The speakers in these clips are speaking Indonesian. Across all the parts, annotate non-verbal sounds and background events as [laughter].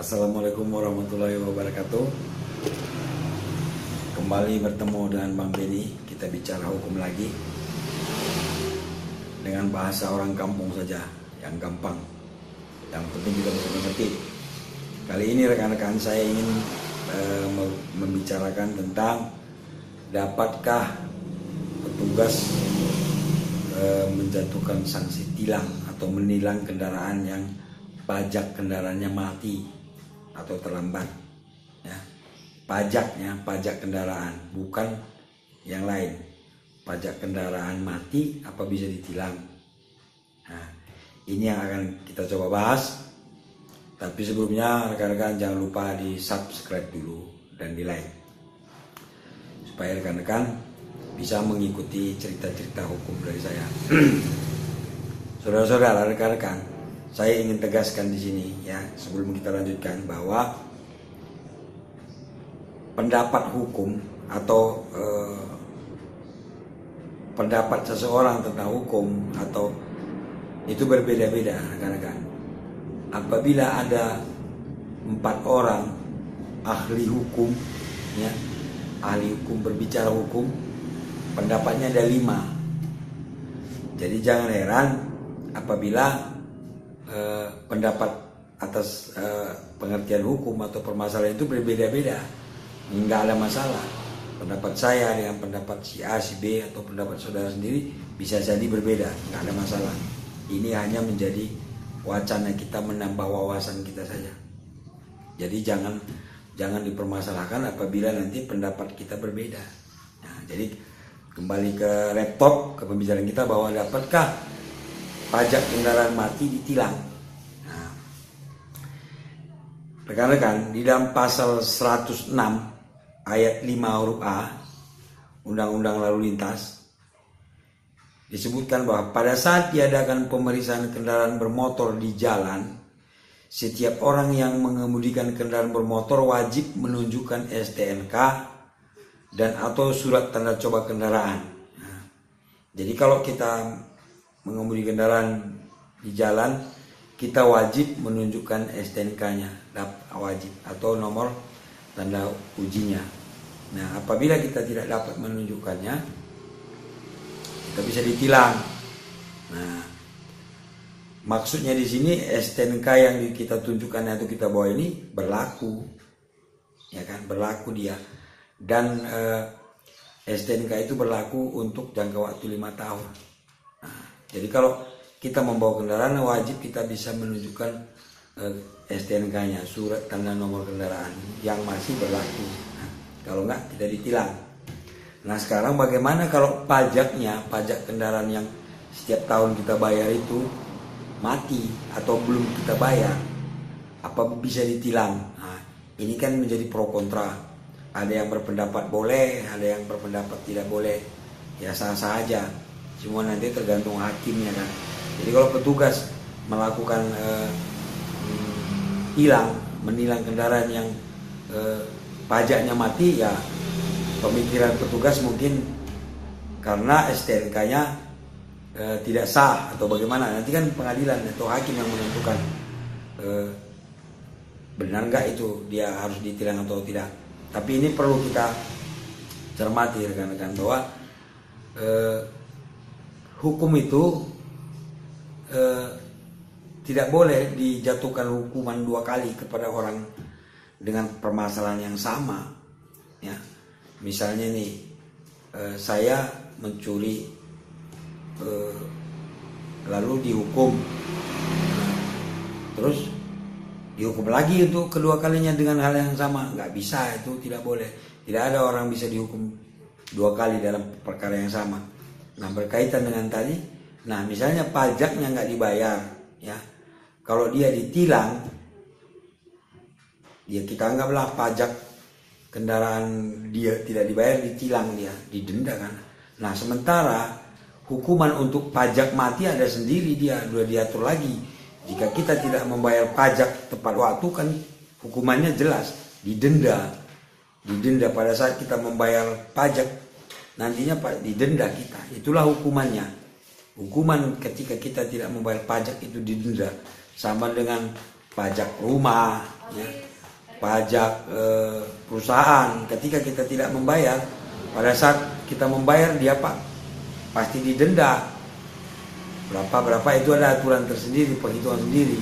Assalamualaikum warahmatullahi wabarakatuh. Kembali bertemu dengan Bang Beni Kita bicara hukum lagi. Dengan bahasa orang kampung saja Yang gampang. Yang penting kita bisa mengerti. Kali ini rekan-rekan saya ingin uh, membicarakan tentang Dapatkah petugas uh, menjatuhkan sanksi tilang Atau menilang kendaraan yang pajak kendaraannya mati atau terlambat ya. Pajaknya pajak kendaraan bukan yang lain. Pajak kendaraan mati apa bisa ditilang? Nah ini yang akan kita coba bahas. Tapi sebelumnya rekan-rekan jangan lupa di subscribe dulu dan di like supaya rekan-rekan bisa mengikuti cerita-cerita hukum dari saya. [clears throat] Saudara-saudara rekan-rekan saya ingin tegaskan di sini ya sebelum kita lanjutkan bahwa pendapat hukum atau eh, pendapat seseorang tentang hukum atau itu berbeda-beda rekan-rekan. Apabila ada empat orang ahli hukum, ya ahli hukum berbicara hukum, pendapatnya ada lima. Jadi jangan heran apabila Eh, pendapat atas uh, pengertian hukum atau permasalahan itu berbeda-beda. Nggak ada masalah. Pendapat saya dengan pendapat si A si B atau pendapat saudara sendiri bisa jadi berbeda. Nggak ada masalah. Ini hanya menjadi wacana kita menambah wawasan kita saja. Jadi jangan jangan dipermasalahkan apabila nanti pendapat kita berbeda. Nah, jadi kembali ke laptop ke pembicaraan kita bahwa dapatkah pajak kendaraan mati ditilang. Nah, rekan-rekan, di dalam pasal 106 ayat 5 huruf A Undang-Undang Lalu Lintas disebutkan bahwa pada saat diadakan pemeriksaan kendaraan bermotor di jalan, setiap orang yang mengemudikan kendaraan bermotor wajib menunjukkan STNK dan atau surat tanda coba kendaraan. Nah, jadi kalau kita mengemudi kendaraan di jalan kita wajib menunjukkan STNK-nya wajib atau nomor tanda ujinya. Nah, apabila kita tidak dapat menunjukkannya, kita bisa ditilang. Nah, maksudnya di sini STNK yang kita tunjukkan atau kita bawa ini berlaku, ya kan, berlaku dia. Dan eh, STNK itu berlaku untuk jangka waktu lima tahun. Nah, jadi kalau kita membawa kendaraan wajib kita bisa menunjukkan eh, STNK-nya, surat tanda nomor kendaraan yang masih berlaku. Nah, kalau enggak kita ditilang. Nah sekarang bagaimana kalau pajaknya, pajak kendaraan yang setiap tahun kita bayar itu mati atau belum kita bayar, apa bisa ditilang? Nah, ini kan menjadi pro kontra. Ada yang berpendapat boleh, ada yang berpendapat tidak boleh. Ya sah-sah aja semua nanti tergantung hakimnya kan. Jadi kalau petugas melakukan uh, hilang menilang kendaraan yang uh, pajaknya mati ya pemikiran petugas mungkin karena STNK-nya uh, tidak sah atau bagaimana. Nanti kan pengadilan atau hakim yang menentukan uh, benar nggak itu dia harus ditilang atau tidak. Tapi ini perlu kita cermati rekan-rekan bahwa uh, hukum itu eh, tidak boleh dijatuhkan hukuman dua kali kepada orang dengan permasalahan yang sama. Ya misalnya nih eh, saya mencuri eh, lalu dihukum. Terus dihukum lagi untuk kedua kalinya dengan hal yang sama. Nggak bisa itu tidak boleh. Tidak ada orang bisa dihukum dua kali dalam perkara yang sama Nah berkaitan dengan tadi, nah misalnya pajaknya nggak dibayar, ya kalau dia ditilang, ya kita anggaplah pajak kendaraan dia tidak dibayar ditilang dia, didenda kan. Nah sementara hukuman untuk pajak mati ada sendiri dia, sudah diatur lagi. Jika kita tidak membayar pajak tepat waktu kan hukumannya jelas, didenda. Didenda pada saat kita membayar pajak nantinya Pak didenda kita. Itulah hukumannya. Hukuman ketika kita tidak membayar pajak itu didenda sama dengan pajak rumah, ya, pajak eh, perusahaan. Ketika kita tidak membayar, pada saat kita membayar dia pak pasti didenda. Berapa berapa itu ada aturan tersendiri, perhitungan sendiri.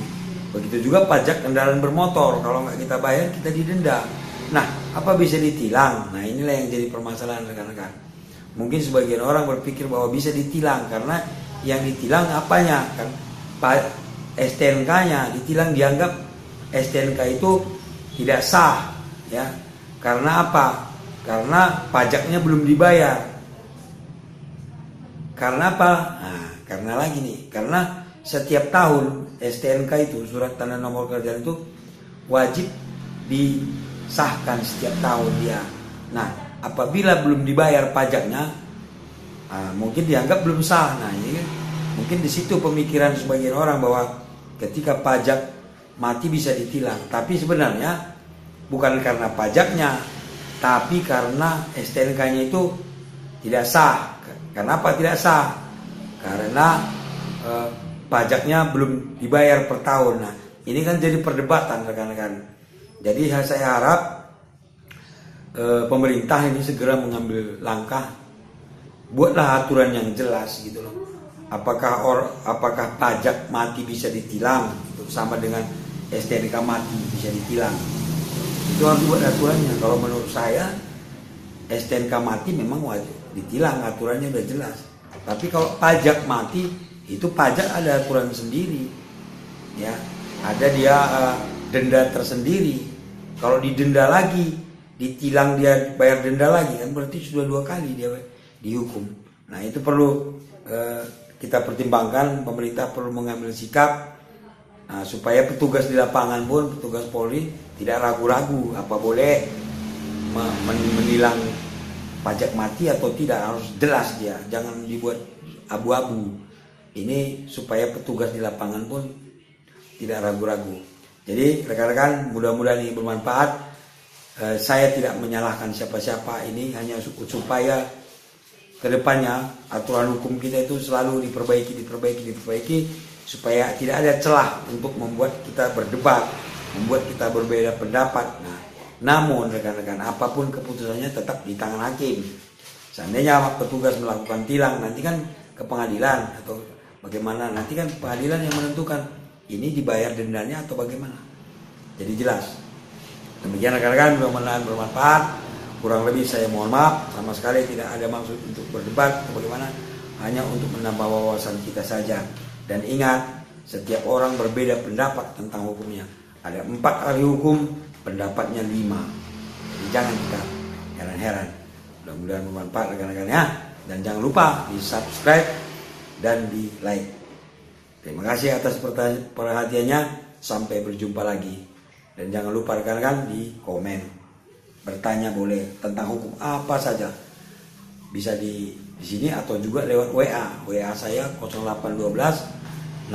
Begitu juga pajak kendaraan bermotor, kalau nggak kita bayar kita didenda. Nah, apa bisa ditilang? Nah, inilah yang jadi permasalahan rekan-rekan. Mungkin sebagian orang berpikir bahwa bisa ditilang karena yang ditilang apanya kan STNK-nya ditilang dianggap STNK itu tidak sah ya. Karena apa? Karena pajaknya belum dibayar. Karena apa? Nah, karena lagi nih, karena setiap tahun STNK itu surat tanda nomor kerjaan itu wajib disahkan setiap tahun dia. Nah, apabila belum dibayar pajaknya, nah, mungkin dianggap belum sah. Nah, ini kan mungkin di situ pemikiran sebagian orang bahwa ketika pajak mati bisa ditilang, tapi sebenarnya bukan karena pajaknya, tapi karena STNK-nya itu tidak sah. Kenapa tidak sah? Karena eh, pajaknya belum dibayar per tahun. Nah, ini kan jadi perdebatan rekan-rekan. Jadi saya harap eh, pemerintah ini segera mengambil langkah, buatlah aturan yang jelas gitu loh. Apakah or, apakah pajak mati bisa ditilang? Itu sama dengan STNK mati bisa ditilang. Itu harus buat aturannya. Kalau menurut saya STNK mati memang wajib ditilang. Aturannya udah jelas. Tapi kalau pajak mati itu pajak ada aturan sendiri. Ya ada dia uh, denda tersendiri. Kalau didenda lagi ditilang dia bayar denda lagi kan berarti sudah dua kali dia dihukum nah itu perlu uh, kita pertimbangkan pemerintah perlu mengambil sikap Nah, supaya petugas di lapangan pun, petugas Polri tidak ragu-ragu apa boleh menilang pajak mati atau tidak harus jelas dia, jangan dibuat abu-abu. Ini supaya petugas di lapangan pun tidak ragu-ragu. Jadi rekan-rekan mudah-mudahan ini bermanfaat. Eh, saya tidak menyalahkan siapa-siapa ini hanya supaya ke depannya aturan hukum kita itu selalu diperbaiki, diperbaiki, diperbaiki supaya tidak ada celah untuk membuat kita berdebat, membuat kita berbeda pendapat. Nah, namun rekan-rekan apa pun keputusannya tetap di tangan hakim. Seandainya petugas melakukan tilang nanti kan ke pengadilan atau bagaimana nanti kan pengadilan yang menentukan ini dibayar dendanya atau bagaimana. Jadi jelas. Demikian rekan-rekan mudah-mudahan bermanfaat. Kurang lebih saya mohon maaf sama sekali tidak ada maksud untuk berdebat atau bagaimana hanya untuk menambah wawasan kita saja. Dan ingat, setiap orang berbeda pendapat tentang hukumnya. Ada empat ahli hukum, pendapatnya lima. Jadi jangan kita heran-heran. Mudah-mudahan bermanfaat rekan-rekan ya. Dan jangan lupa di subscribe dan di like. Terima kasih atas perhatiannya. Sampai berjumpa lagi. Dan jangan lupa rekan-rekan di komen. Bertanya boleh tentang hukum apa saja. Bisa di di sini atau juga lewat WA. WA saya 0812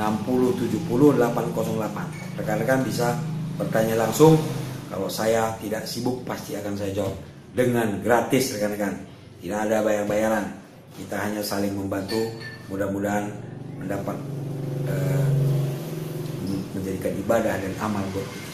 60 70 808. Rekan-rekan bisa bertanya langsung. Kalau saya tidak sibuk pasti akan saya jawab dengan gratis rekan-rekan. Tidak ada bayar-bayaran. Kita hanya saling membantu. Mudah-mudahan mendapat uh, menjadikan ibadah dan amal buat kita.